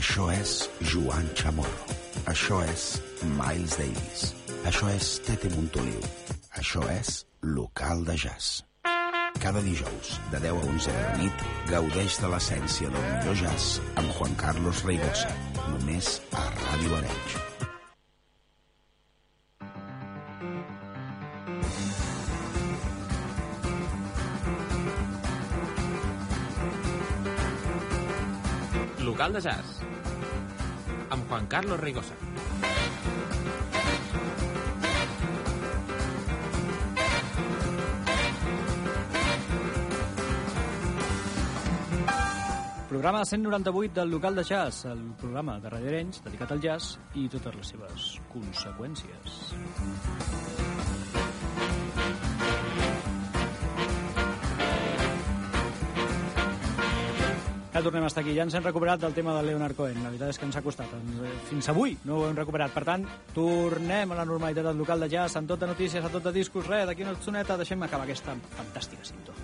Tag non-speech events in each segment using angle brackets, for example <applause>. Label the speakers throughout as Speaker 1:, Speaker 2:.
Speaker 1: Això és Joan Chamorro. Això és Miles Davis. Això és Tete Montoliu. Això és Local de Jazz. Cada dijous, de 10 a 11 de la nit, gaudeix de l'essència del millor jazz amb Juan Carlos Reigosa, només a Ràdio Arenys.
Speaker 2: Local de jazz amb Juan Carlos Rigosa.
Speaker 3: Programa 198 del local de jazz, el programa de Radio Arenys dedicat al jazz i totes les seves conseqüències. Tornem a estar aquí. Ja ens hem recuperat del tema del Leonard Cohen. La veritat és que ens ha costat. Fins avui no ho hem recuperat. Per tant, tornem a la normalitat del local de jazz, amb tot de notícies, amb tot de discos. Res, d'aquí una estoneta deixem acabar aquesta fantàstica cinta.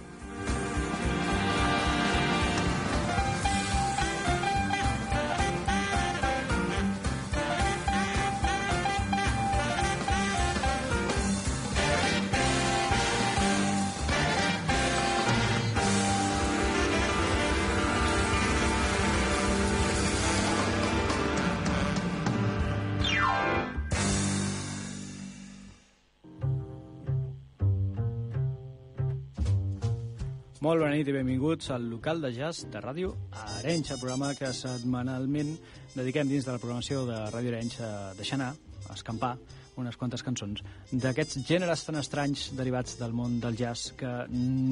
Speaker 3: Molt bona nit i benvinguts al local de jazz de Ràdio Arenys, el programa que setmanalment dediquem dins de la programació de Ràdio Arenys a deixar anar, a escampar unes quantes cançons d'aquests gèneres tan estranys derivats del món del jazz que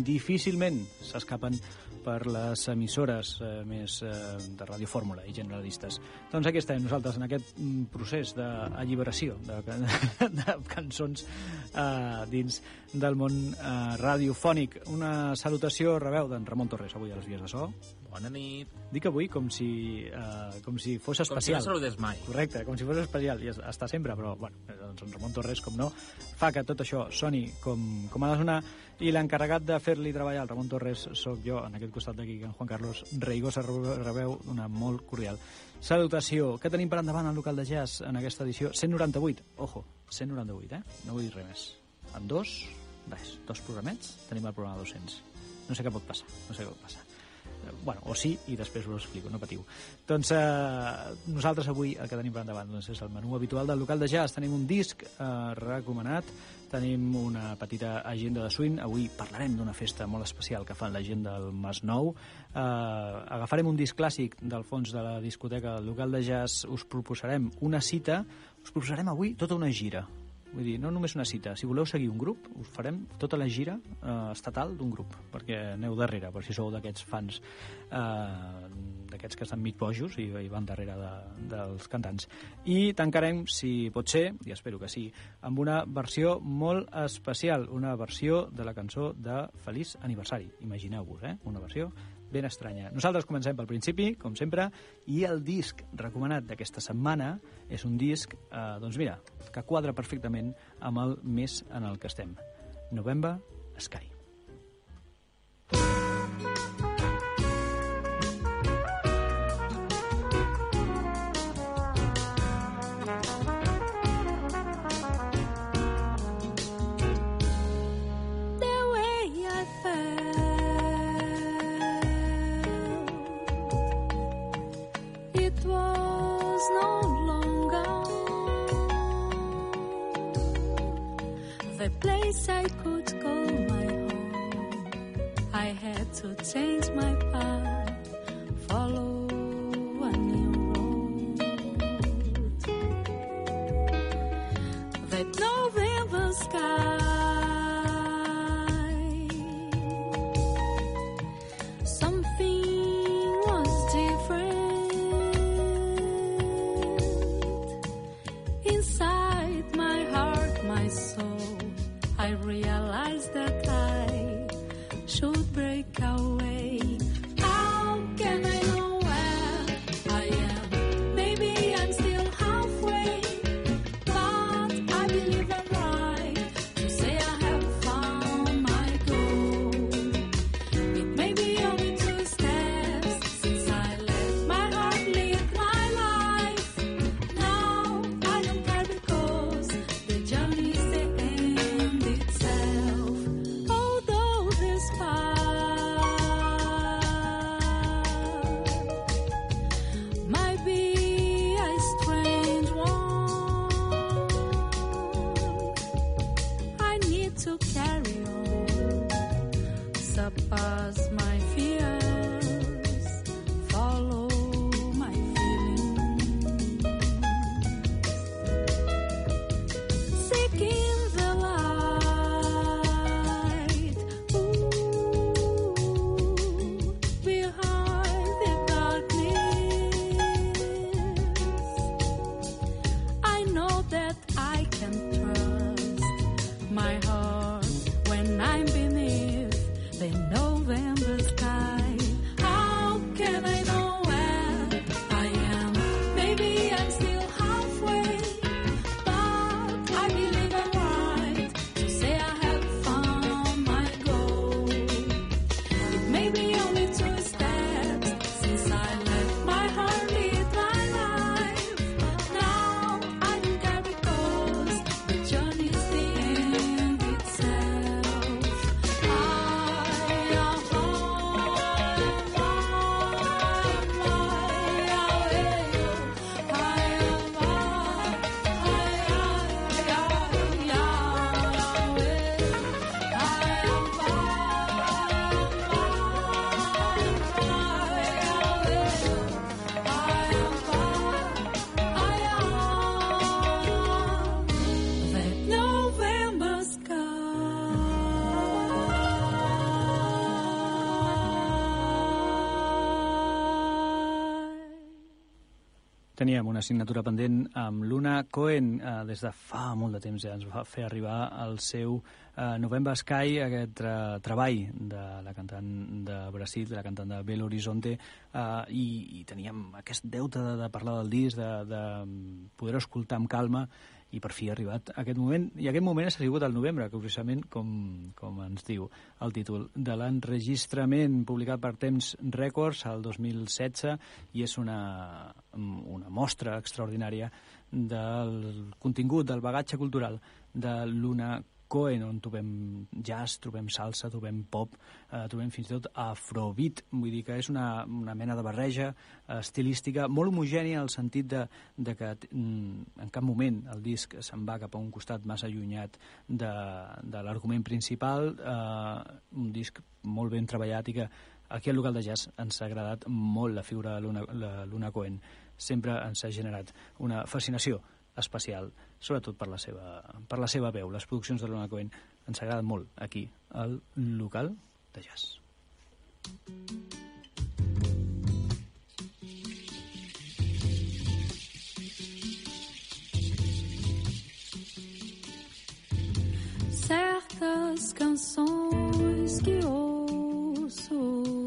Speaker 3: difícilment s'escapen per les emissores eh, més eh, de radiofórmula i generalistes. Doncs aquí estem nosaltres en aquest mm, procés d'alliberació de, de, <laughs> de cançons eh, dins del món eh, radiofònic. Una salutació, rebeu, d'en Ramon Torres, avui a les vies de so.
Speaker 2: Bona nit.
Speaker 3: Dic avui com si, eh, com si fos
Speaker 2: Com si
Speaker 3: especial.
Speaker 2: no saludés mai.
Speaker 3: Correcte, com si fos especial, i es- està sempre, però, bueno, eh, doncs en Ramon Torres, com no, fa que tot això soni com, com ha de sonar, i l'encarregat de fer-li treballar al Ramon Torres sóc jo, en aquest costat d'aquí, en Juan Carlos Reigosa, rebeu una molt cordial salutació. Què tenim per endavant al local de jazz en aquesta edició? 198, ojo, 198, eh? No vull dir res més. En dos, res, dos programets, tenim el programa 200. No sé què pot passar, no sé què pot passar. Bueno, o sí, i després us ho explico, no patiu. Doncs eh, nosaltres avui el que tenim per endavant doncs, és el menú habitual del local de jazz. Tenim un disc eh, recomanat, tenim una petita agenda de swing. Avui parlarem d'una festa molt especial que fan la gent del Masnou. Eh, agafarem un disc clàssic del fons de la discoteca del local de jazz. Us proposarem una cita. Us proposarem avui tota una gira. Vull dir, no només una cita. Si voleu seguir un grup, us farem tota la gira eh, estatal d'un grup, perquè aneu darrere, per si sou d'aquests fans, eh, d'aquests que estan mig bojos i, i van darrere de, dels cantants. I tancarem, si pot ser, i espero que sí, amb una versió molt especial, una versió de la cançó de Feliç Aniversari. Imagineu-vos, eh? Una versió ben estranya. Nosaltres comencem pel principi, com sempre, i el disc recomanat d'aquesta setmana és un disc, eh, doncs mira, que quadra perfectament amb el mes en el que estem. November Sky.
Speaker 4: the I could call my home. I had to change
Speaker 3: Teníem una assignatura pendent amb Luna Cohen eh, des de fa molt de temps ja ens va fer arribar el seu eh, November Sky, aquest eh, treball de la cantant de Brasil, de la cantant de Belo Horizonte, eh, i, i teníem aquest deute de, de parlar del disc, de, de poder escoltar amb calma, i per fi ha arribat aquest moment, i aquest moment ha sigut el novembre, que precisament, com, com ens diu el títol, de l'enregistrament publicat per Temps Records al 2016, i és una, una mostra extraordinària del contingut, del bagatge cultural de l'una Cohen, on trobem jazz, trobem salsa, trobem pop, eh, trobem fins i tot afrobeat, vull dir que és una, una mena de barreja eh, estilística molt homogènia en el sentit de, de que mm, en cap moment el disc se'n va cap a un costat massa allunyat de, de l'argument principal, eh, un disc molt ben treballat i que aquí al local de jazz ens ha agradat molt la figura de Luna, la Luna Cohen. Sempre ens ha generat una fascinació especial, sobretot per la seva, per la seva veu. Les produccions de Luna Cohen ens agraden molt aquí, al local de jazz.
Speaker 4: certas canções que ouço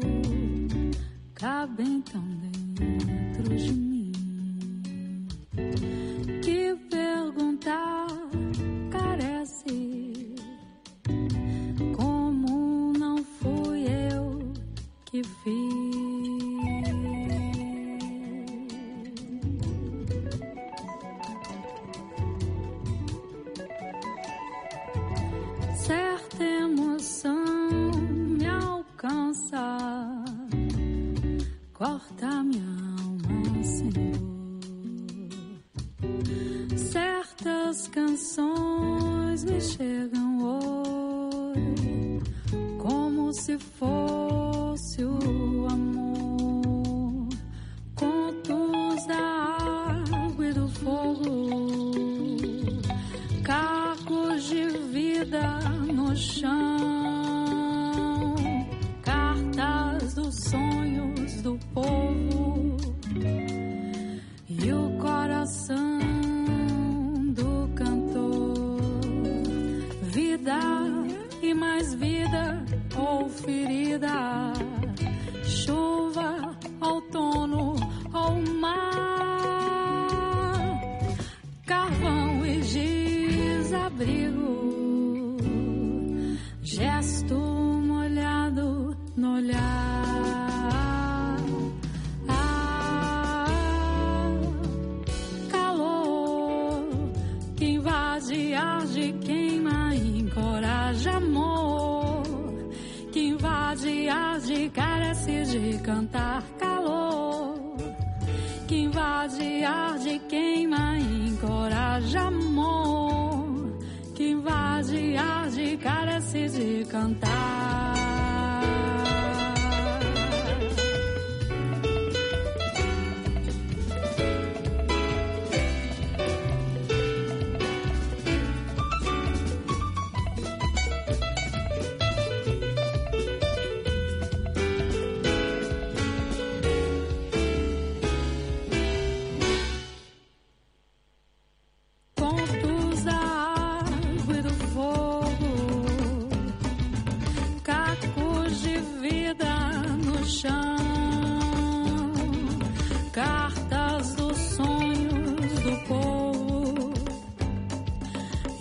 Speaker 4: cabem tão dentro de mim perguntar carece como não fui eu que fiz.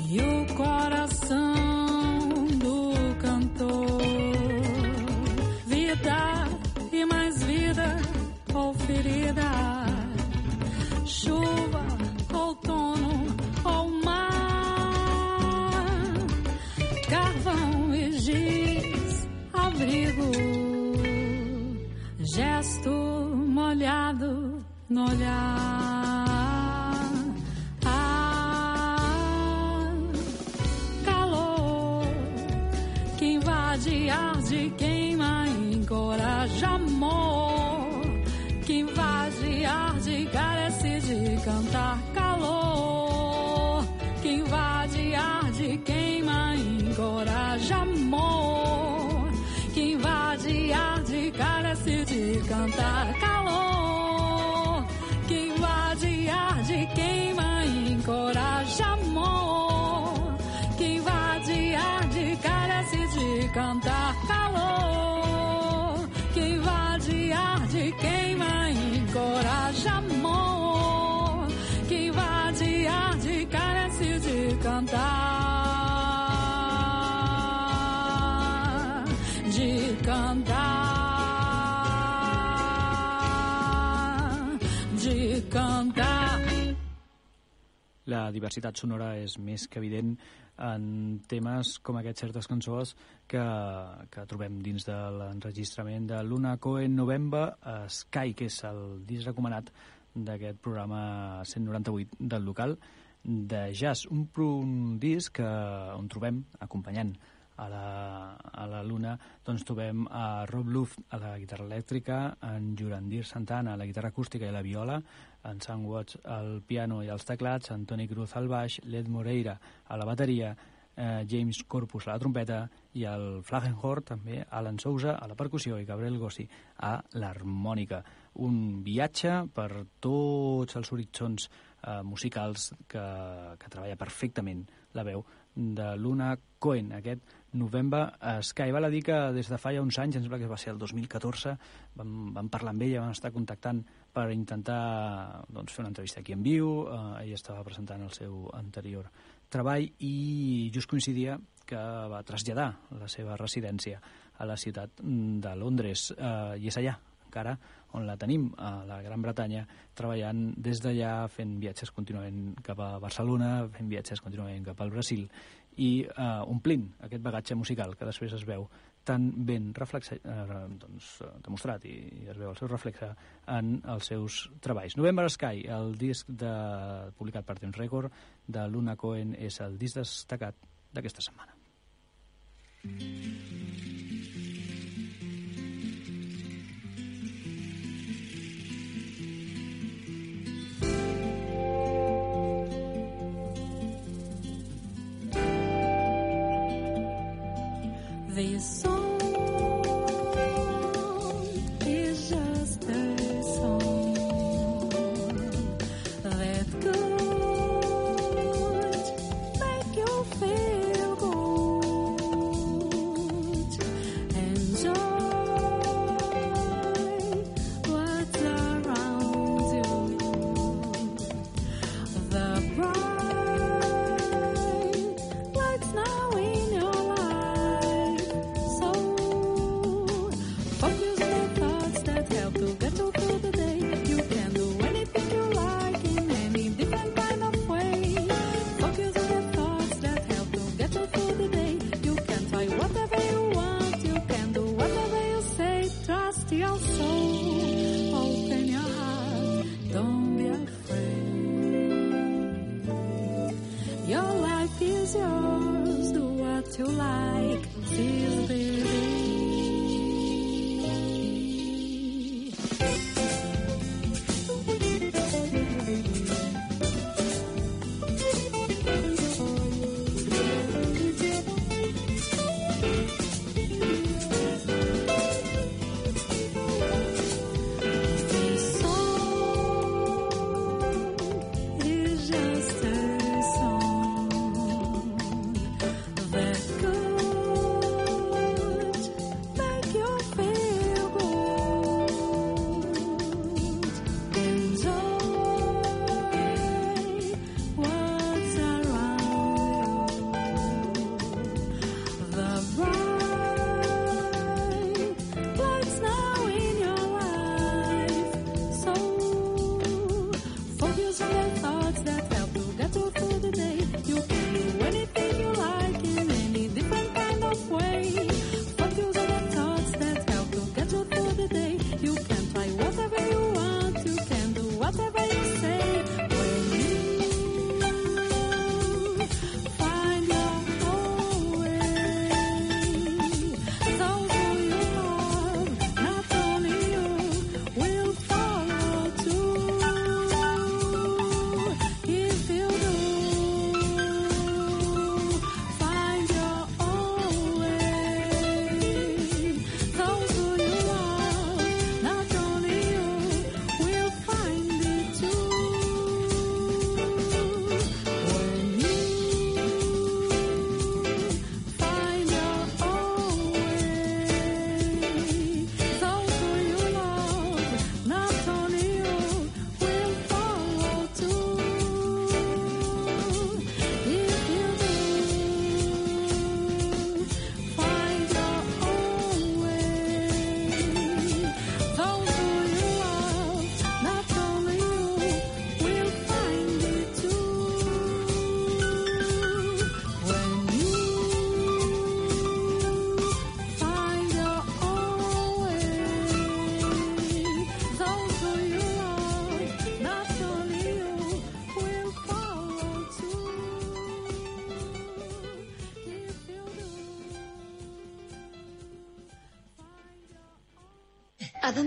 Speaker 4: E o coração do cantor. Vida e mais vida ou ferida chuva, outono ou mar, carvão e giz, abrigo, gesto molhado no olhar. magic
Speaker 3: La diversitat sonora és més que evident en temes com aquests certes cançons que, que trobem dins de l'enregistrament de Luna Cohen November Sky, que és el disc recomanat d'aquest programa 198 del local de jazz, un, un disc que, on trobem acompanyant a la, a la Luna doncs trobem a Rob Luft a la guitarra elèctrica, en Jurandir Santana a la guitarra acústica i la viola, en Sam Watts al piano i als teclats, en Toni Cruz al baix, l'Ed Moreira a la bateria, eh, James Corpus a la trompeta i el Flagenhort també, Alan Sousa a la percussió i Gabriel Gossi a l'harmònica. Un viatge per tots els horitzons eh, musicals que, que treballa perfectament la veu de Luna Cohen, aquest November Sky. Val a dir que des de fa ja uns anys, em sembla que va ser el 2014, vam, vam parlar amb ella, vam estar contactant per intentar doncs, fer una entrevista aquí en viu. Eh, ella estava presentant el seu anterior treball i just coincidia que va traslladar la seva residència a la ciutat de Londres eh, i és allà encara on la tenim, a la Gran Bretanya, treballant des d'allà, fent viatges contínuament cap a Barcelona, fent viatges contínuament cap al Brasil i eh, omplint aquest bagatge musical que després es veu tan ben reflexe, eh, doncs, demostrat i, i es veu el seu reflexe en els seus treballs. November Sky, el disc de, publicat per Temps Record de Luna Cohen, és el disc destacat d'aquesta setmana.
Speaker 4: This veio
Speaker 5: só.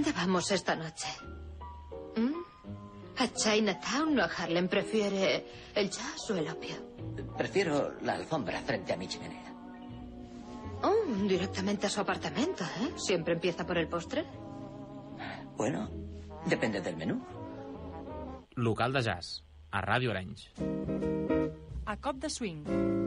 Speaker 5: Dónde vamos esta noche? ¿Mm? ¿A Chinatown o a Harlem? ¿Prefiere el jazz o el opio?
Speaker 6: Prefiero la alfombra frente a mi chimenea.
Speaker 5: Oh, directamente a su apartamento, ¿eh? ¿Siempre empieza por el postre?
Speaker 6: Bueno, depende del menú.
Speaker 2: Local de jazz, a Ràdio Arenys.
Speaker 7: A cop de swing.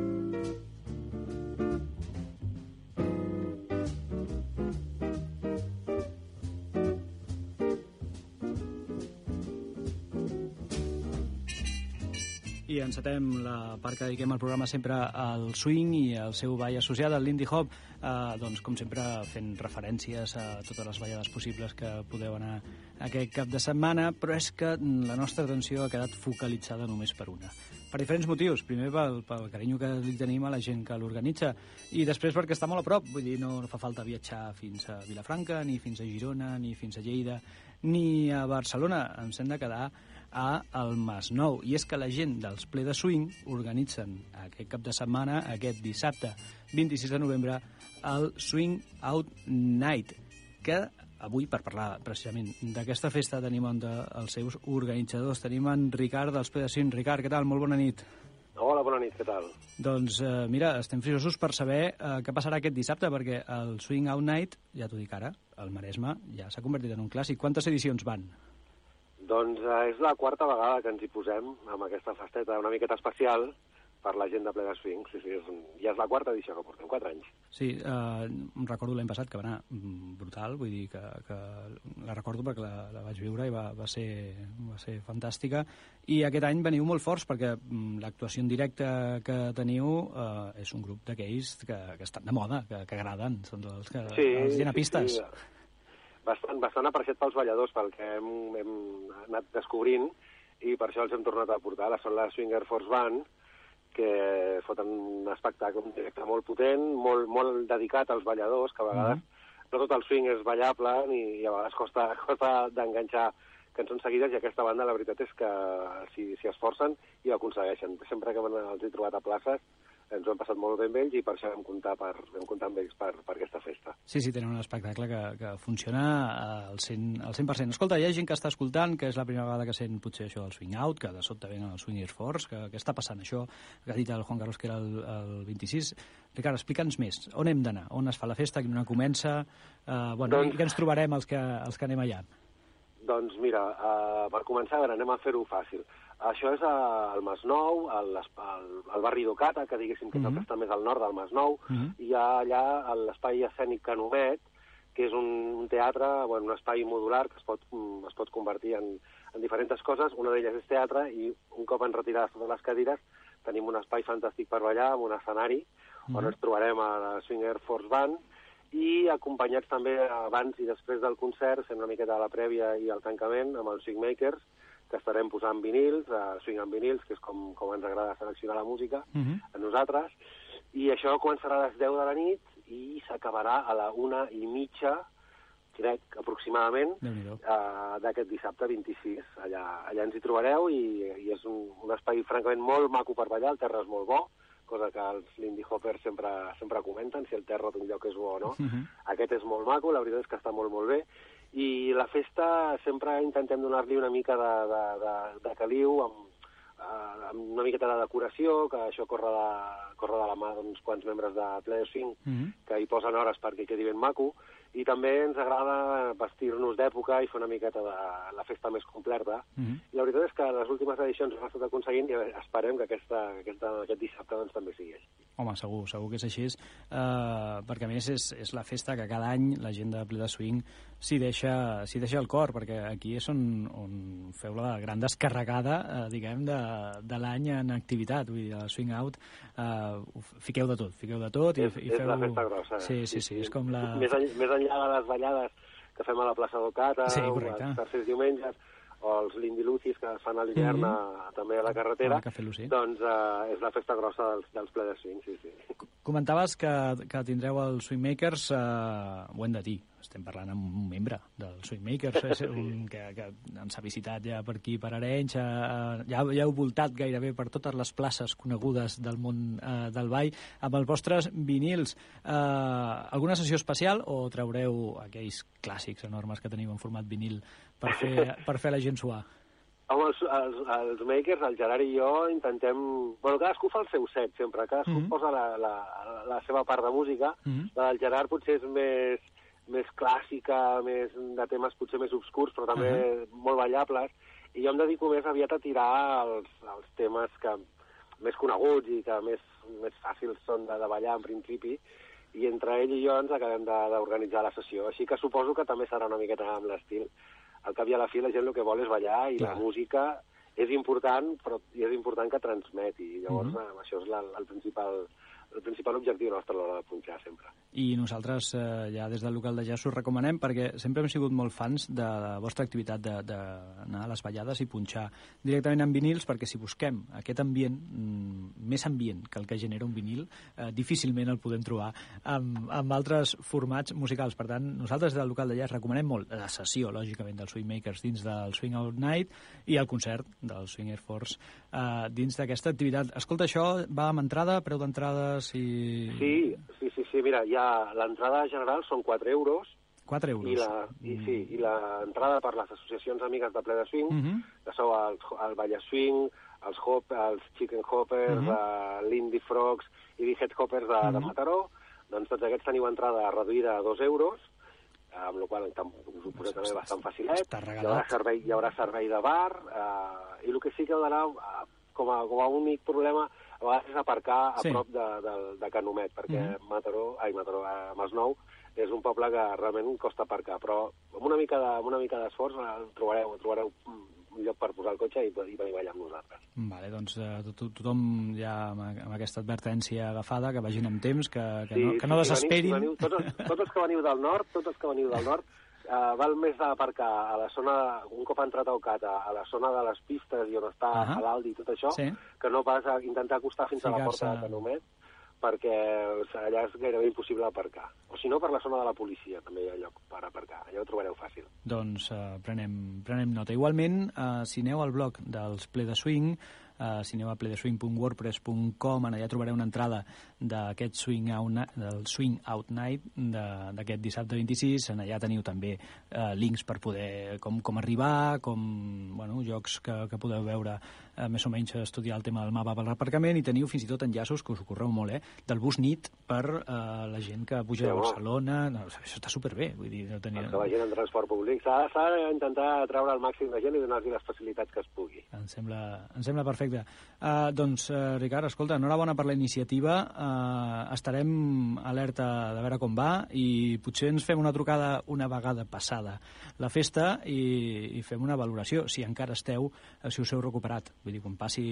Speaker 3: I encetem la part que dediquem al programa sempre al swing i al seu ball associat, al Lindy Hop, eh, doncs, com sempre fent referències a totes les ballades possibles que podeu anar aquest cap de setmana, però és que la nostra atenció ha quedat focalitzada només per una. Per diferents motius. Primer pel, pel carinyo que li tenim a la gent que l'organitza i després perquè està molt a prop. Vull dir, no, no fa falta viatjar fins a Vilafranca, ni fins a Girona, ni fins a Lleida, ni a Barcelona. Ens hem de quedar a el Masnou. I és que la gent dels Ple de Swing organitzen aquest cap de setmana, aquest dissabte 26 de novembre, el Swing Out Night, que avui, per parlar precisament d'aquesta festa, tenim un dels seus organitzadors. Tenim en Ricard dels Ple de Swing. Ricard, què tal? Molt bona nit.
Speaker 8: Hola, bona nit, què tal?
Speaker 3: Doncs eh, mira, estem frisosos per saber eh, què passarà aquest dissabte, perquè el Swing Out Night, ja t'ho dic ara, el Maresme ja s'ha convertit en un clàssic. Quantes edicions van?
Speaker 8: Doncs eh, és la quarta vegada que ens hi posem amb aquesta festeta una miqueta especial per la gent de ple de swing. Sí, sí, és un... ja és la quarta edició que portem, quatre anys.
Speaker 3: Sí, eh, recordo l'any passat que va anar mm, brutal, vull dir que, que la recordo perquè la, la vaig viure i va, va, ser, va ser fantàstica. I aquest any veniu molt forts perquè mm, l'actuació en directe que teniu eh, és un grup d'aquells que, que estan de moda, que, que agraden, són els, que,
Speaker 8: Sí,
Speaker 3: els llenapistes.
Speaker 8: Sí, sí. Bastant, bastant apreciat pels balladors, pel que hem, hem anat descobrint, i per això els hem tornat a portar. La són la Swinger Force Band, que foten un espectacle, un directe molt potent, molt, molt dedicat als balladors, que a vegades no tot el swing és ballable i, i a vegades costa, <laughs> costa d'enganxar cançons seguides i aquesta banda la veritat és que s'hi s'hi esforcen i ho aconsegueixen. Sempre que els he trobat a places ens ho hem passat molt bé amb ells i per això vam comptar, per, vam comptar amb ells per, per aquesta festa.
Speaker 3: Sí, sí, tenen un espectacle que, que funciona eh, al 100%, al 100%. Escolta, hi ha gent que està escoltant, que és la primera vegada que sent potser això del swing out, que de sobte ven el swing force, que, que està passant això, que ha dit el Juan Carlos que era el, el 26. Ricard, explica'ns més, on hem d'anar? On es fa la festa, quina comença? Eh, bueno,
Speaker 8: Doncs-
Speaker 3: i què ens trobarem els que, els que anem allà?
Speaker 8: Doncs mira, uh, per començar, a veure, anem a fer-ho fàcil. Això és al Masnou, al, al, al barri d'Ocata, que diguéssim que és el
Speaker 3: Mhm.
Speaker 8: que està més al nord del Masnou,
Speaker 3: Mhm.
Speaker 8: i hi ha allà l'espai escènic Canomet, que és un, un teatre, bueno, un espai modular que es pot, mm, es pot convertir en, en diferents coses. Una d'elles és teatre i un cop en retirades totes les cadires tenim un espai fantàstic per ballar amb un escenari on
Speaker 3: Mhm.
Speaker 8: ens trobarem a la Swinger Force Band i acompanyats també abans i després del concert, fent una miqueta de la prèvia i el tancament amb els Swingmakers, que estarem posant vinils, uh, swing amb vinils, que és com, com ens agrada seleccionar la música
Speaker 3: Mhm.
Speaker 8: a nosaltres, i això començarà a les 10 de la nit i s'acabarà a la una i mitja, crec, aproximadament, uh, d'aquest dissabte 26. Allà, allà ens hi trobareu i, i és un, un espai francament molt maco per ballar, el terra és molt bo, cosa que els Lindy Hoppers sempre, sempre comenten, si el terra d'un lloc és bo o no.
Speaker 3: Mhm.
Speaker 8: Aquest és molt maco, la veritat és que està molt, molt bé. I la festa sempre intentem donar-li una mica de, de, de, de caliu amb, eh, amb una miqueta de decoració, que això corre de, corre de la mà d'uns quants membres de Play Swing
Speaker 3: Mhm.
Speaker 8: que hi posen hores perquè quedi ben maco, i també ens agrada vestir-nos d'època i fer una miqueta de la festa més completa.
Speaker 3: Mhm.
Speaker 8: I la veritat és que les últimes edicions ho hem estat aconseguint i esperem que aquesta, aquesta, aquest dissabte doncs, també sigui així.
Speaker 3: Home, segur, segur que és així, uh, perquè a més és, és la festa que cada any la gent de Ple de Swing s'hi deixa, deixa el cor, perquè aquí és on, on feu la gran descarregada, uh, diguem, de, de l'any en activitat, vull dir, el Swing Out, uh, fiqueu de tot, fiqueu de tot i,
Speaker 8: és,
Speaker 3: i
Speaker 8: és
Speaker 3: feu...
Speaker 8: la festa grossa.
Speaker 3: Sí, sí, sí, és com la...
Speaker 8: Més, en, més enllà de les ballades que fem a la plaça d'Ocata,
Speaker 3: Sí, correcte.
Speaker 8: els tercers diumenges, o els Lindy Lucis que es fan a l'hivern
Speaker 3: Mhm.
Speaker 8: a- també a la carretera,
Speaker 3: Cafè Lucí.
Speaker 8: doncs eh, és la festa grossa dels, dels ple de swing, sí, sí.
Speaker 3: Comentaves que, que tindreu el Swingmakers, eh, ho hem de dir, estem parlant amb un membre del Swingmakers, és <laughs> un, que, que ens ha visitat ja per aquí, per Arenys, eh, ja, ja heu voltat gairebé per totes les places conegudes del món eh, del ball, amb els vostres vinils. Eh, alguna sessió especial o traureu aquells clàssics enormes que teniu en format vinil per fer, per fer la gent suar?
Speaker 8: Home, els, els, els makers, el Gerard i jo, intentem... Bueno, cadascú fa el seu set, sempre. Cadascú mm. -hmm. posa la, la, la seva part de música.
Speaker 3: Mm -hmm.
Speaker 8: La del Gerard potser és més, més clàssica, més de temes potser més obscurs, però també uh -huh. molt ballables. I jo em dedico més aviat a tirar els, els temes que més coneguts i que més, més fàcils són de, de ballar en principi i entre ell i jo ens acabem d'organitzar la sessió. Així que suposo que també serà una miqueta amb l'estil. Al cap i a la fi la gent el que vol és ballar i
Speaker 3: Clar.
Speaker 8: la música és important, però és important que transmeti. Llavors,
Speaker 3: Mhm.
Speaker 8: eh, això és la, el, principal, el principal objectiu nostre a l'hora de punxar, sempre.
Speaker 3: I nosaltres eh, ja des del local de jazz us recomanem perquè sempre hem sigut molt fans de la vostra activitat d'anar a les ballades i punxar directament en vinils perquè si busquem aquest ambient, mm, més ambient que el que genera un vinil, eh, difícilment el podem trobar amb, amb altres formats musicals. Per tant, nosaltres del local de jazz recomanem molt la sessió, lògicament, dels Swingmakers dins del Swing Out Night i el concert del Swing Air Force eh, dins d'aquesta activitat. Escolta, això va amb entrada, preu d'entrades i...
Speaker 8: Sí, sí, sí, sí, mira, ja l'entrada general són 4 euros
Speaker 3: 4 euros.
Speaker 8: i la, i, sí, i l'entrada per les associacions amigues de ple de swing,
Speaker 3: Mhm.
Speaker 8: que sou el, el Balla Swing, els, hop, els Chicken Hoppers,
Speaker 3: Mhm.
Speaker 8: uh l'Indie Frogs i Big Head Hoppers de, de
Speaker 3: Mhm.
Speaker 8: Mataró, doncs tots aquests teniu entrada reduïda a 2 euros, amb la qual cosa us ho poseu també bastant facilet.
Speaker 3: Està
Speaker 8: Hi haurà
Speaker 3: regalat.
Speaker 8: servei, hi haurà servei de bar, eh, i el que sí que d'anar eh, com, a, com a únic problema a vegades és aparcar a
Speaker 3: Sí.
Speaker 8: prop de, de, de Canomet, perquè
Speaker 3: Mhm.
Speaker 8: Mataró, ai, Mataró, a Masnou, és un poble que realment costa aparcar, però amb una mica de, amb una mica d'esforç eh, trobareu, trobareu mm, un lloc per posar el cotxe i, i venir a ballar amb nosaltres.
Speaker 3: Vale, doncs eh, to- to- tothom ja amb, amb aquesta advertència agafada, que vagin amb temps, que, que, no, que no
Speaker 8: si
Speaker 3: desesperin.
Speaker 8: Veniu, veniu, tots, els, tots els que veniu del nord, tots els que veniu del nord, eh, val més aparcar a la zona, un cop ha entrat a Ocata, a la zona de les pistes i on està uh -huh. l'Aldi i tot això,
Speaker 3: Sí.
Speaker 8: que no pas a intentar acostar fins a la porta de Canomet, perquè allà és gairebé impossible aparcar. O si no, per la zona de la policia també hi ha lloc per aparcar. Allà ho trobareu fàcil.
Speaker 3: Doncs eh, prenem, prenem nota. Igualment, eh, si aneu al blog dels Ple de Swing, a pledeswing.wordpress.com, allà trobareu una entrada d'aquest swing del Swing Out Night d'aquest dissabte 26. En allà teniu també eh, links per poder com, com arribar, com bueno, jocs que, que podeu veure eh, més o menys estudiar el tema del mapa per l'aparcament i teniu fins i tot enllaços que us ho correu molt, eh, del bus nit per eh, la gent que puja
Speaker 8: Sí,
Speaker 3: a. Barcelona. No, això està superbé, vull dir, no tenia...
Speaker 8: Els que vagin en transport públic. S'ha d'intentar treure el màxim de gent i donar-los les facilitats que es pugui.
Speaker 3: Em sembla, em sembla perfecte. Uh, doncs, uh, Ricard, escolta, enhorabona per la iniciativa. Uh, estarem alerta de veure com va i potser ens fem una trucada una vegada passada la festa i, i fem una valoració, si encara esteu, eh, si us heu recuperat. Vull dir, quan passi,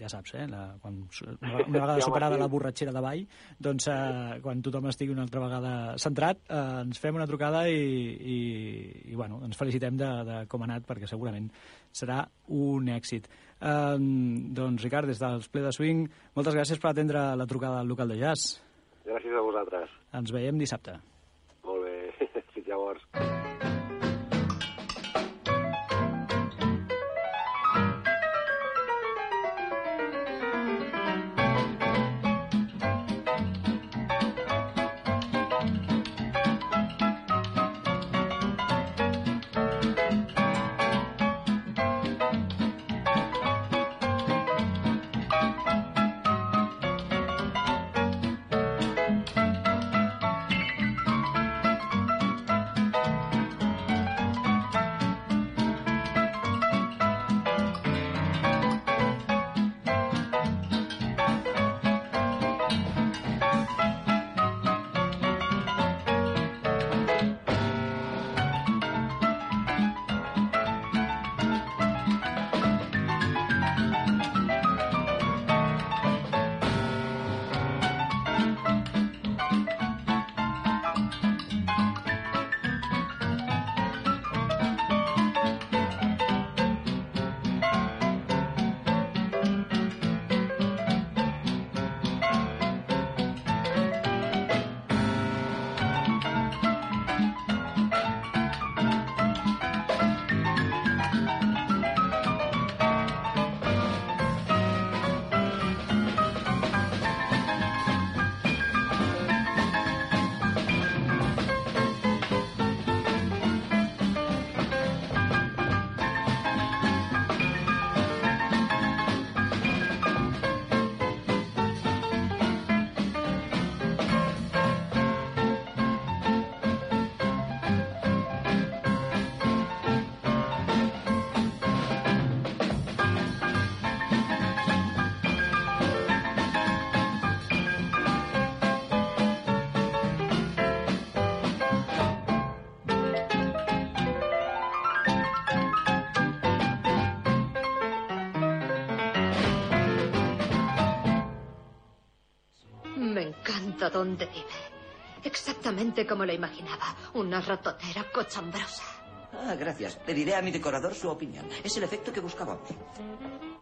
Speaker 3: ja saps, eh, la, quan, <laughs> una, una vegada superada la borratxera de ball, doncs uh, quan tothom estigui una altra vegada centrat, uh, ens fem una trucada i, i, i bueno, ens felicitem de, de com ha anat, perquè segurament serà un èxit. Um, doncs, Ricard, des dels Ple de Swing, moltes gràcies per atendre la trucada al local de jazz.
Speaker 8: Gràcies a vosaltres.
Speaker 3: Ens veiem dissabte.
Speaker 8: Molt bé. <laughs> Fins llavors.
Speaker 5: Pregunta dónde vive. Exactamente como lo imaginaba. Una ratotera cochambrosa.
Speaker 6: Ah, gracias. Le diré a mi decorador su opinión. Es el efecto que buscábamos.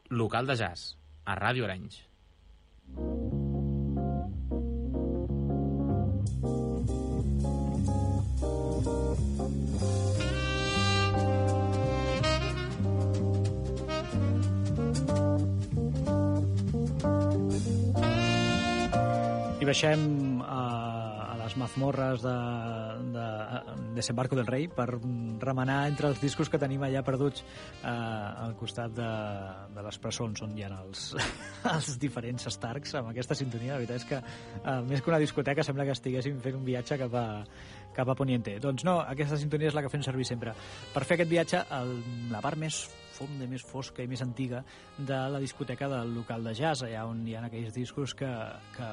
Speaker 2: Local de jazz, a Ràdio Arenys.
Speaker 3: Baixem a, a les mazmorres de, de Desembarco del Rei per remenar entre els discos que tenim allà perduts eh, al costat de, de les presons on hi ha els, <laughs> els diferents Starks amb aquesta sintonia. La veritat és que eh, més que una discoteca sembla que estiguéssim fent un viatge cap a, cap a Poniente. Doncs no, aquesta sintonia és la que fem servir sempre. Per fer aquest viatge, el, la part més fonda, més fosca i més antiga de la discoteca del local de jazz, allà on hi ha aquells discos que, que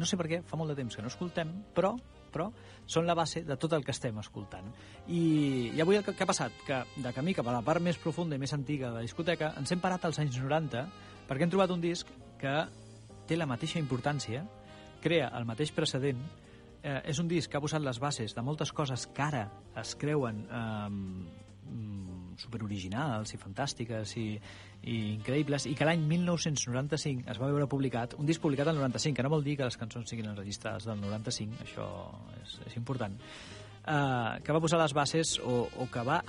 Speaker 3: no sé per què, fa molt de temps que no escoltem, però però són la base de tot el que estem escoltant. I, i avui el que, que ha passat? Que de camí cap a la part més profunda i més antiga de la discoteca ens hem parat als anys 90 perquè hem trobat un disc que té la mateixa importància, crea el mateix precedent, eh, és un disc que ha posat les bases de moltes coses que ara es creuen eh, superoriginals i fantàstiques i, i increïbles, i que l'any 1995 es va veure publicat, un disc publicat al 95, que no vol dir que les cançons siguin enregistrades del 95, això és, és important, eh, que va posar les bases, o, o que va,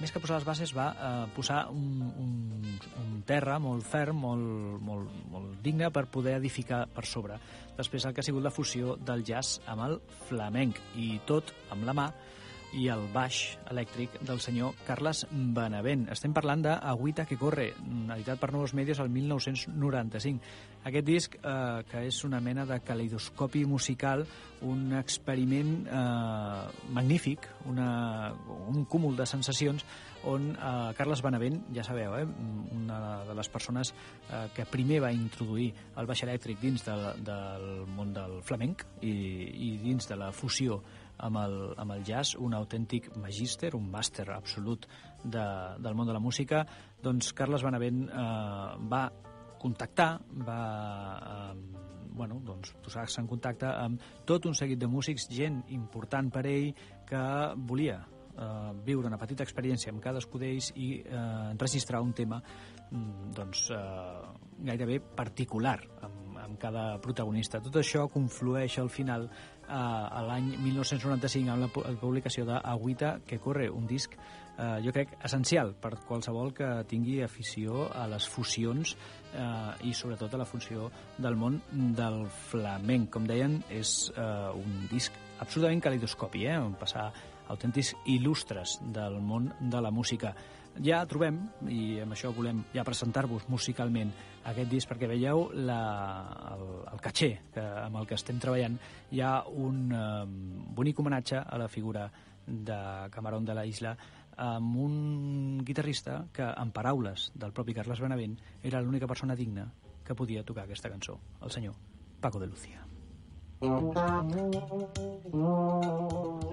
Speaker 3: més que posar les bases, va eh, posar un, un, un terra molt ferm, molt, molt, molt digne per poder edificar per sobre. Després el que ha sigut la fusió del jazz amb el flamenc, i tot amb la mà, i el baix elèctric del senyor Carles Benavent. Estem parlant de que corre, editat per Nous Medios el 1995. Aquest disc, eh, que és una mena de caleidoscopi musical, un experiment eh, magnífic, una, un cúmul de sensacions on eh, Carles Benavent, ja sabeu, eh, una de les persones eh, que primer va introduir el baix elèctric dins del, del món del flamenc i, i dins de la fusió amb el, amb el jazz, un autèntic magíster, un màster absolut de, del món de la música, doncs Carles Benavent eh, va contactar, va eh, bueno, doncs, posar-se en contacte amb tot un seguit de músics, gent important per ell que volia eh, viure una petita experiència amb cadascú d'ells i eh, enregistrar un tema mm, doncs, eh, gairebé particular amb, amb cada protagonista. Tot això conflueix al final eh, l'any 1995 amb la, pu- la publicació d'Agüita que corre, un disc eh, jo crec essencial per qualsevol que tingui afició a les fusions eh, i sobretot a la funció del món del flamenc. Com deien, és eh, un disc absolutament calidoscopi, eh, on passar autèntics il·lustres del món de la música ja trobem, i amb això volem ja presentar-vos musicalment aquest disc perquè veieu la, el, el caché que, amb el que estem treballant. Hi ha un eh, bonic homenatge a la figura de Camarón de la Isla amb un guitarrista que, en paraules del propi Carles Benavent, era l'única persona digna que podia tocar aquesta cançó, el senyor Paco de Lucía. Oh, oh, oh,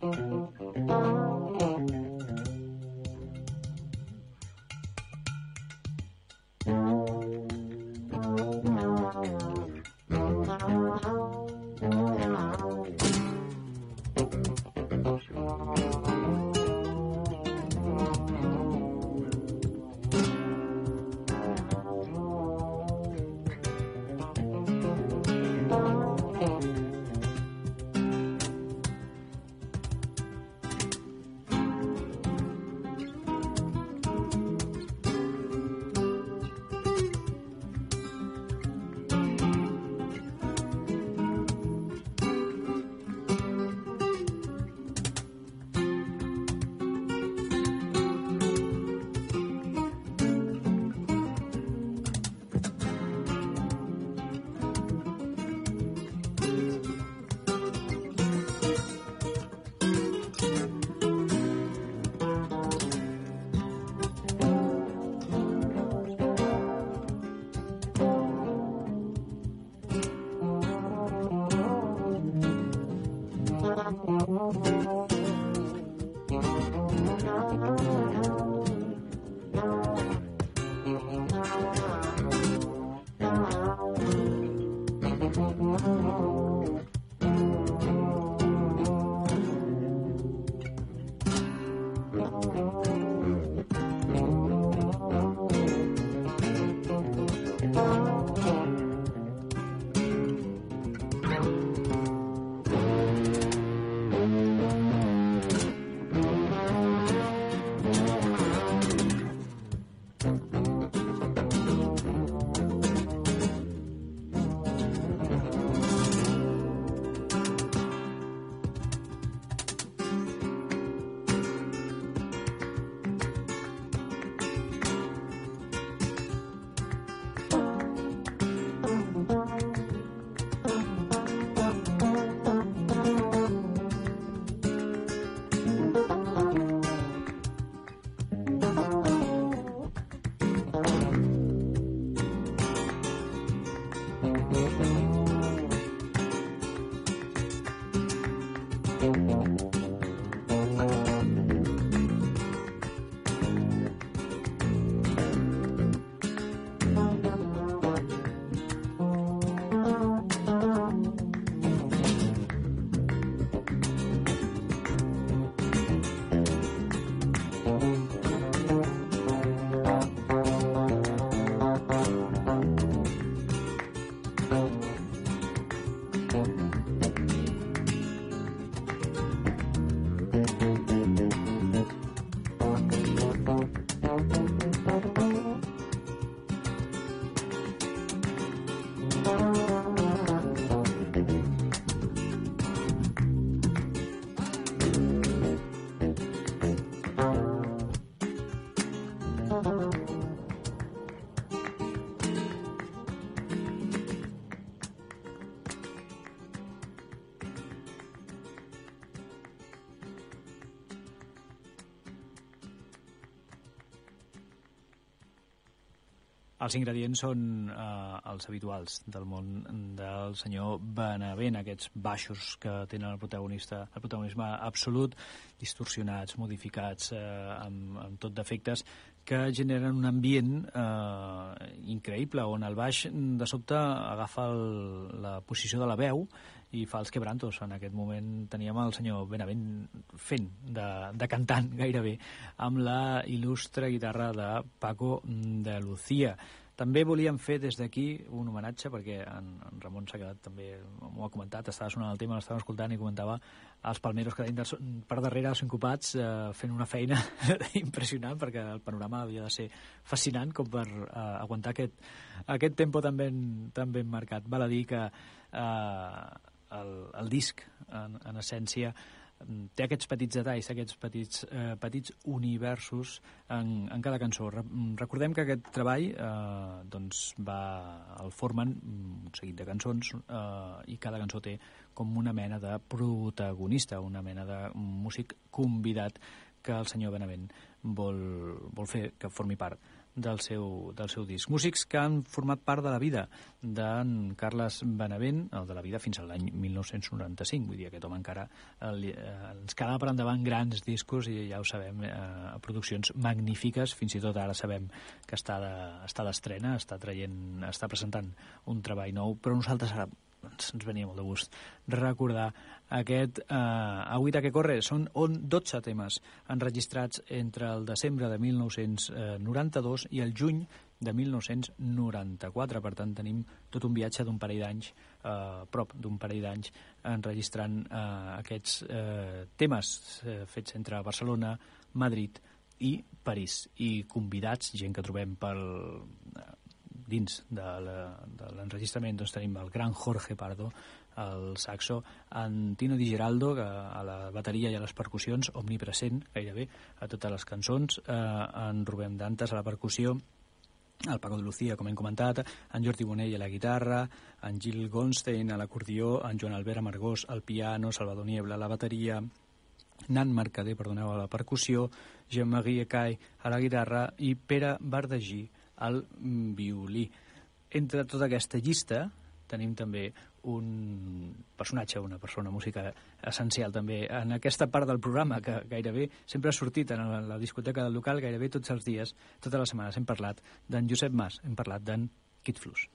Speaker 3: Els ingredients són eh, els habituals del món del senyor Benavent, aquests baixos que tenen el protagonista, el protagonisme absolut, distorsionats, modificats, eh, amb, amb tot defectes, que generen un ambient eh, increïble, on el baix de sobte agafa el, la posició de la veu i fa els quebrantos. En aquest moment teníem el senyor Benavent fent de, de cantant <laughs> gairebé amb la il·lustre guitarra de Paco de Lucía. També volíem fer des d'aquí un homenatge, perquè en, en Ramon s'ha quedat també, m'ho ha comentat, estava sonant el tema, l'estava escoltant i comentava els palmeros que del- per darrere sincopats eh, fent una feina <laughs> impressionant perquè el panorama havia de ser fascinant com per eh, aguantar aquest, aquest tempo tan ben, tan ben marcat. Val a dir que eh, el, el disc, en, en essència, mm, té aquests petits detalls, aquests petits, eh, petits universos en, en cada cançó. Re mm, recordem que aquest treball eh, doncs va, el formen mm, un seguit de cançons eh, i cada cançó té com una mena de protagonista, una mena de músic convidat que el senyor Benavent vol, vol fer que formi part del seu, del seu disc. Músics que han format part de la vida d'en Carles Benavent, el de la vida fins a l'any 1995. Vull dir, aquest home encara eh, li- eh, ens quedava per endavant grans discos i ja ho sabem, eh, produccions magnífiques. Fins i tot ara sabem que està de- està d'estrena, està traient, està presentant un treball nou, però nosaltres ara ens, ens venia molt de gust recordar aquest eh, Agüita que corre. Són on 12 temes enregistrats entre el desembre de 1992 i el juny de 1994. Per tant, tenim tot un viatge d'un parell d'anys, eh, prop d'un parell d'anys, enregistrant eh, aquests eh, temes eh, fets entre Barcelona, Madrid i París. I convidats, gent que trobem pel, eh, dins de l'enregistrament doncs tenim el gran Jorge Pardo el saxo, en Tino Di Giraldo que a la bateria i a les percussions omnipresent gairebé a totes les cançons eh, en Rubén Dantes a la percussió el Paco de Lucía, com hem comentat, en Jordi Bonell a la guitarra, en Gil Gonstein a l'acordió, en Joan Albert Amargós al piano, Salvador Niebla a la bateria, Nan Mercader, perdoneu, a la percussió, Jean-Marie Cai a la guitarra i Pere Bardagí al mm, violí. Entre tota aquesta llista tenim també un personatge, una persona música essencial també en aquesta part del programa que gairebé sempre ha sortit en la, discoteca del local gairebé tots els dies, totes les setmanes hem parlat d'en Josep Mas, hem parlat d'en Kit Flus.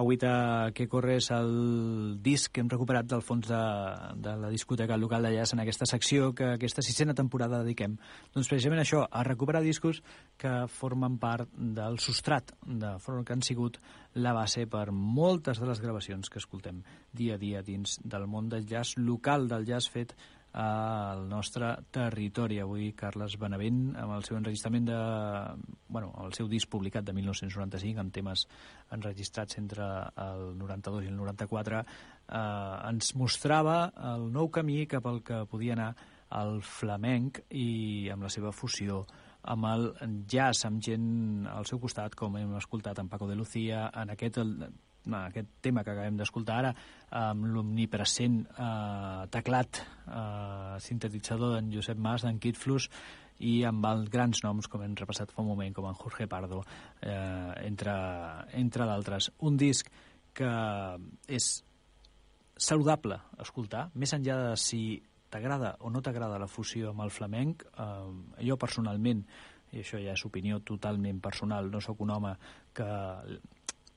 Speaker 3: Agüita que corres el disc que hem recuperat del fons de, de la discoteca local jazz en aquesta secció que aquesta sisena temporada dediquem. Doncs precisament això, a recuperar discos que formen part del substrat, de que han sigut la base per moltes de les gravacions que escoltem dia a dia dins del món del jazz local, del jazz fet al nostre territori. Avui Carles Benavent, amb el seu enregistrament de... Bueno, el seu disc publicat de 1995, amb temes enregistrats entre el 92 i el 94, eh, ens mostrava el nou camí cap al que podia anar el flamenc i amb la seva fusió amb el jazz, amb gent al seu costat, com hem escoltat en Paco de Lucía, en aquest el, aquest tema que acabem d'escoltar ara, amb l'omnipresent eh, teclat eh, sintetitzador d'en Josep Mas, d'en Kit Flus, i amb els grans noms, com hem repassat fa un moment, com en Jorge Pardo, eh, entre, entre d'altres. Un disc que és saludable escoltar, més enllà de si t'agrada o no t'agrada la fusió amb el flamenc, eh, jo personalment, i això ja és opinió totalment personal, no sóc un home que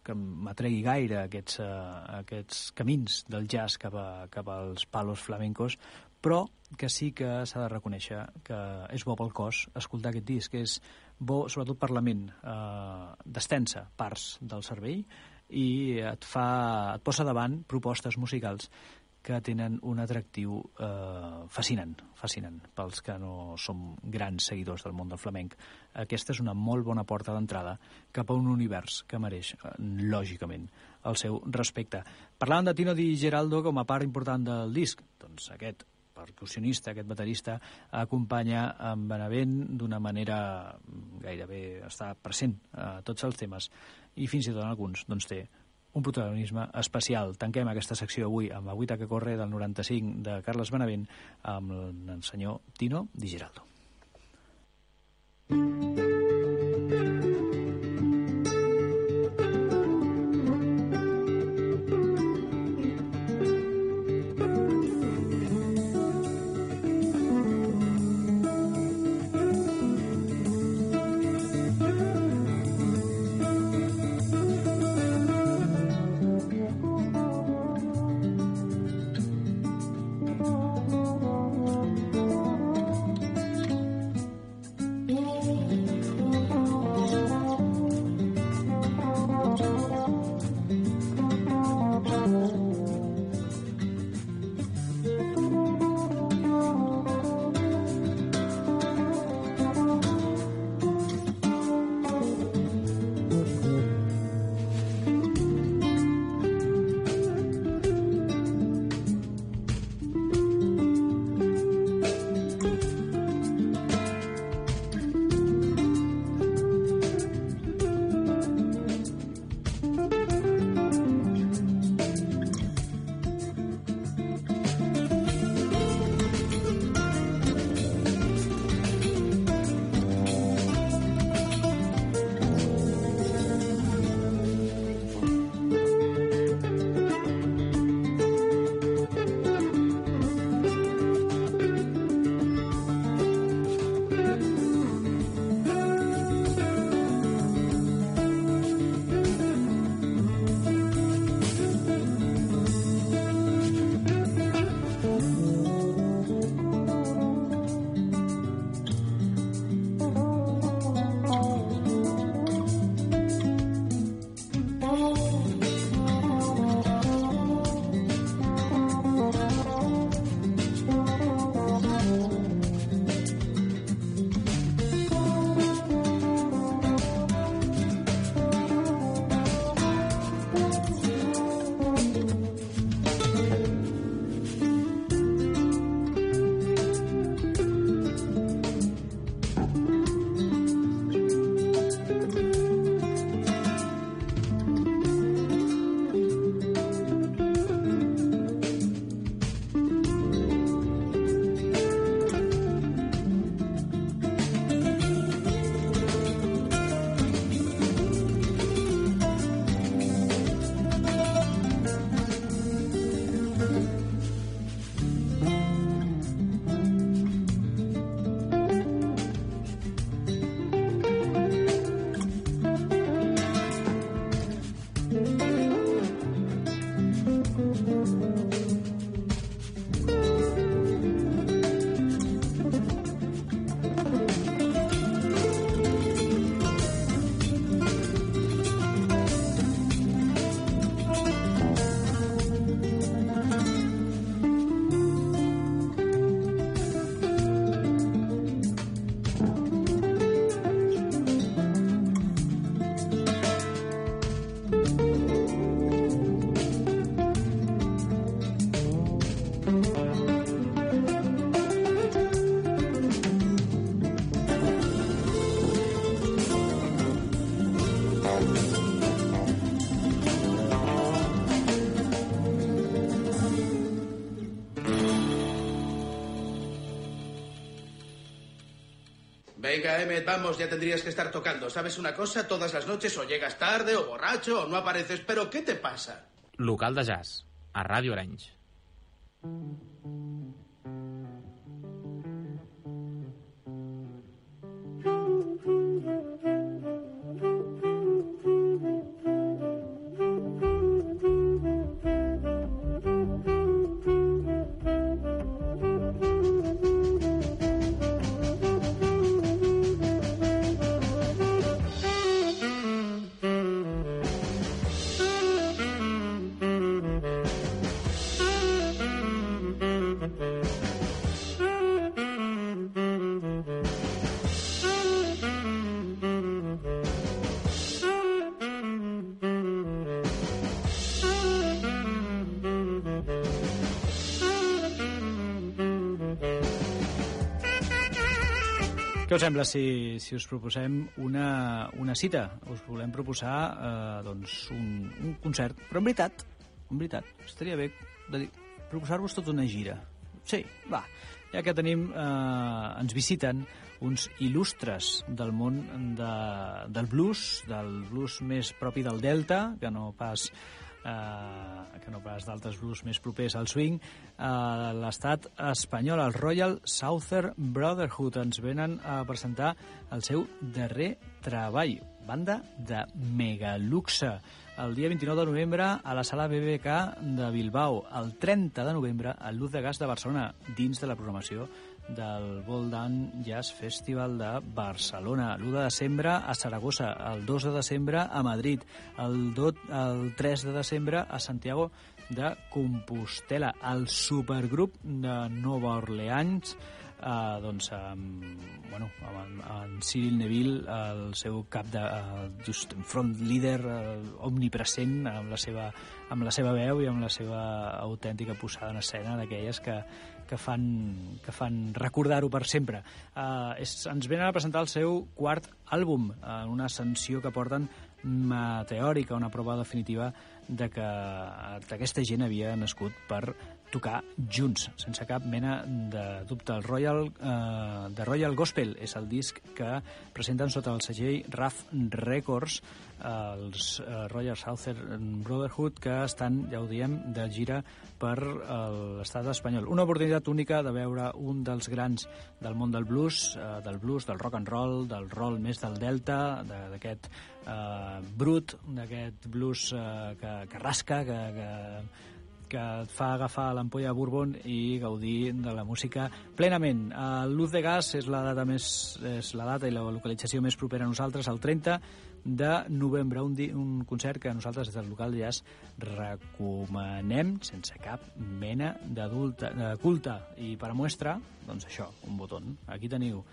Speaker 3: que m'atregui gaire aquests, uh, aquests camins del jazz cap, a, cap als palos flamencos, però que sí que s'ha de reconèixer que és bo pel cos escoltar aquest disc, és bo sobretot per la ment, eh, destensa parts del cervell i et fa et posa davant propostes musicals que tenen un atractiu eh, fascinant, fascinant pels que no som grans seguidors del món del flamenc. Aquesta és una molt bona porta d'entrada cap a un univers que mereix, eh, lògicament, el seu respecte. Parlàvem de Tino Di Geraldo com a part important del disc. Doncs aquest percussionista, aquest baterista, acompanya en Benavent d'una manera gairebé està present a tots els temes i fins i tot en alguns doncs, té un protagonisme especial. Tanquem aquesta secció avui amb la Guita que corre del 95 de Carles Benavent amb el senyor Tino Di Giraldo.
Speaker 9: Venga, Emmet, vamos, ya tendrías que estar tocando. ¿Sabes una cosa? Todas las noches o llegas tarde, o borracho, o no apareces. ¿Pero qué te pasa?
Speaker 2: Local de jazz, a Ràdio Arenys.
Speaker 3: Què us sembla si, si us proposem una, una cita? Us volem proposar eh, doncs un, un concert, però en veritat, en veritat, estaria bé de dir, proposar-vos tota una gira. Sí, va, ja que tenim, eh, ens visiten uns il·lustres del món de, del blues, del blues més propi del Delta, que no pas eh, que no pas d'altres blues més propers al swing, eh, l'estat espanyol, el Royal Southern Brotherhood, ens venen a presentar el seu darrer treball, banda de megaluxe, el dia 29 de novembre a la sala BBK de Bilbao, el 30 de novembre a Luz de Gas de Barcelona, dins de la programació del Voldan Jazz Festival de Barcelona. L'1 de desembre a Saragossa, el 2 de desembre a Madrid, el, do, el 3 de desembre a Santiago de Compostela, el supergrup de Nova Orleans, eh, doncs, amb, bueno, amb, en Cyril Neville, el seu cap de eh, just front leader eh, omnipresent amb la, seva, amb la seva veu i amb la seva autèntica posada en escena d'aquelles que, que fan, que fan recordar-ho per sempre. Uh, és, ens venen a presentar el seu quart àlbum, en una ascensió que porten meteòrica, una prova definitiva de que aquesta gent havia nascut per tocar junts, sense cap mena de dubte. El Royal, eh, de Royal Gospel és el disc que presenten sota el segell RAF Records els eh, Royal Southern Brotherhood que estan, ja ho diem, de gira per eh, l'estat espanyol. Una oportunitat única de veure un dels grans del món del blues, eh, del blues, del rock and roll, del roll més del delta, de- d'aquest eh, brut, d'aquest blues eh, que, que rasca, que, que, que et fa agafar l'ampolla de Bourbon i gaudir de la música plenament. El Luz de Gas és la data més és la data i la localització més propera a nosaltres, el 30 de novembre, un, di, un concert que nosaltres des del local de jazz recomanem sense cap mena d'adulta- de culte. I per a muestra, doncs això, un botó. Aquí teniu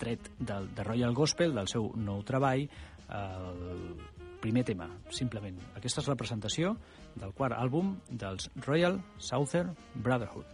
Speaker 3: tret del, de Royal Gospel, del seu nou treball, el primer tema, simplement. Aquesta és la presentació del quart àlbum dels Royal Southern Brotherhood.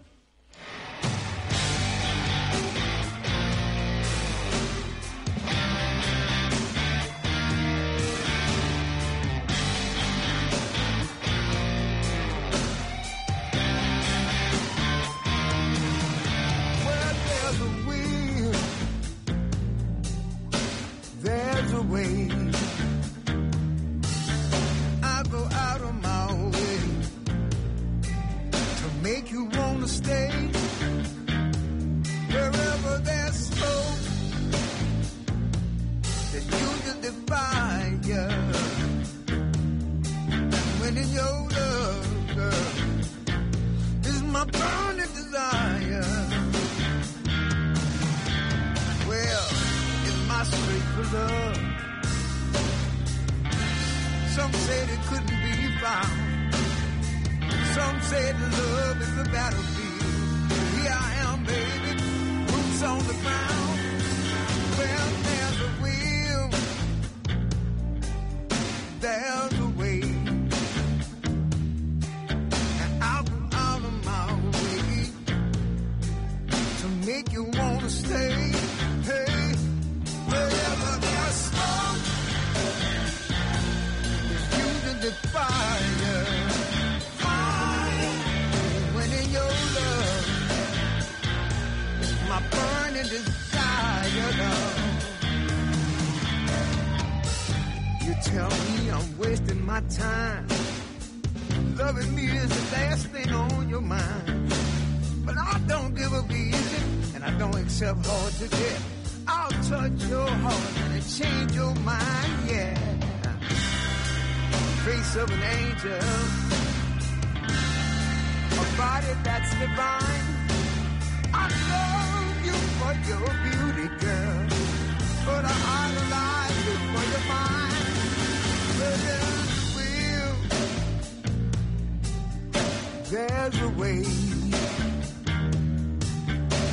Speaker 10: Way.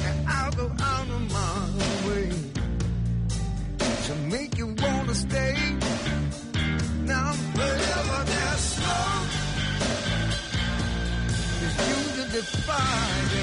Speaker 10: And I'll go out of my way to make you wanna stay. Now, wherever there's smoke, there's usually fire. Fire.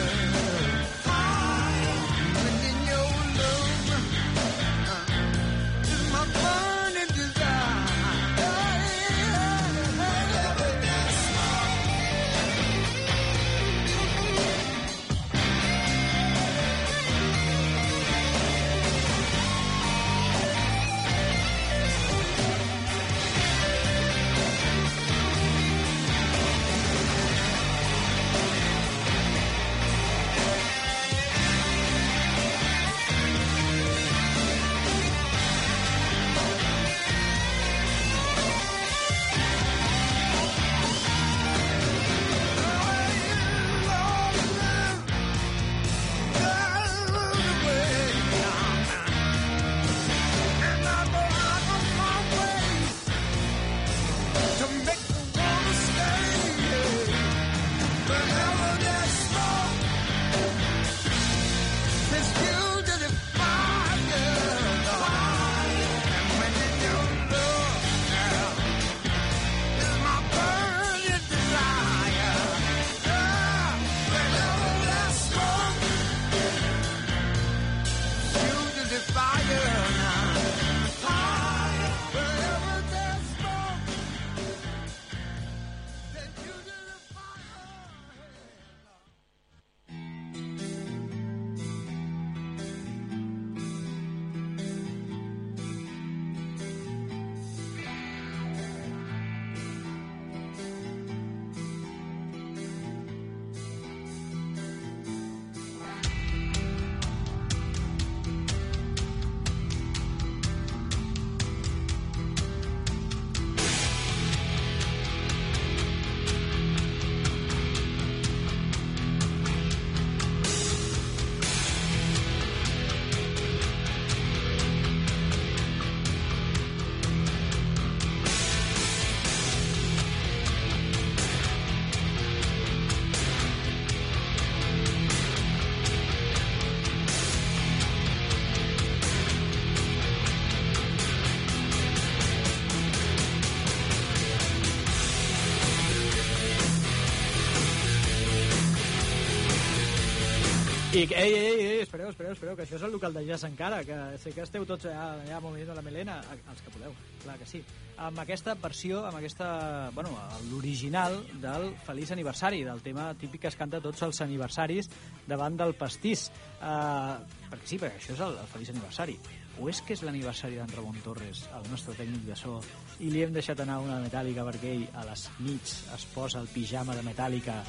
Speaker 3: Ei, ei, ei, espereu, espereu, espereu, que això és el local de jazz encara, que sé que esteu tots ja, ja movent la melena, els que podeu, clar que sí. Amb aquesta versió, amb aquesta, bueno, l'original del Feliç Aniversari, del tema típic que es canta a tots els aniversaris davant del pastís. Uh, perquè sí, perquè això és el, el Feliç Aniversari. O és que és l'aniversari d'en Ramon Torres, el nostre tècnic de so, i li hem deixat anar una metàl·lica perquè ell a les nits es posa el pijama de metàl·lica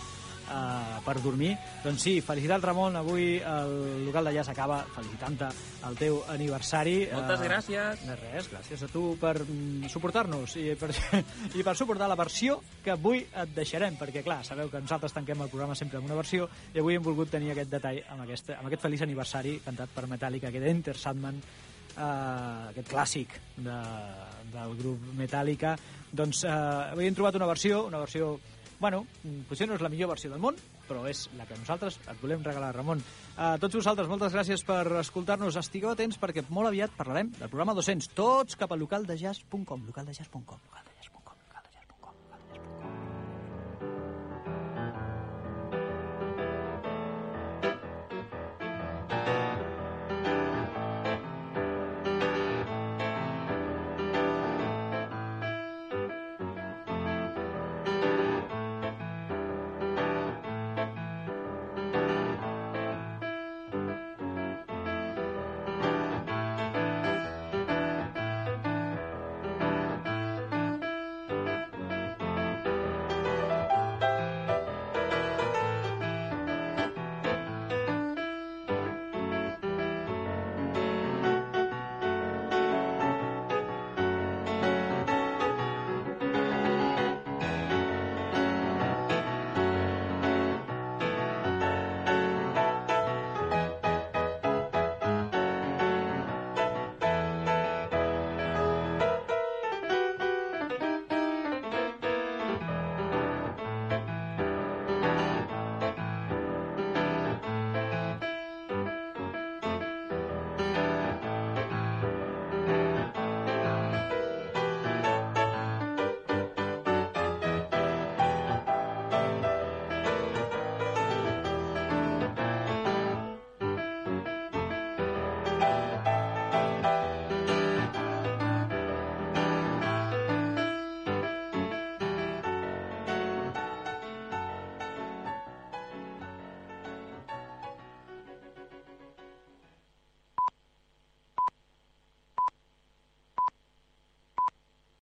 Speaker 3: uh, per dormir. Doncs sí, felicitats Ramon, avui el local de jazz acaba felicitant-te el teu aniversari.
Speaker 2: Moltes
Speaker 3: Eh,
Speaker 2: gràcies.
Speaker 3: De res, gràcies a tu per mm, suportar-nos i per, <laughs> i per suportar la versió que avui et deixarem, perquè clar, sabeu que nosaltres tanquem el programa sempre amb una versió i avui hem volgut tenir aquest detall amb, aquesta, amb aquest feliç aniversari cantat per Metallica, aquest Enter Sandman, eh, aquest clàssic de, del grup Metallica. Doncs eh, avui hem trobat una versió, una versió bueno, mm, potser no és la millor versió del món, però és la que nosaltres et volem regalar, Ramon. A tots vosaltres, moltes gràcies per escoltar-nos. Estigueu atents perquè molt aviat parlarem del programa 200, tots cap a localdejazz.com, localdejazz.com, localdejazz.com.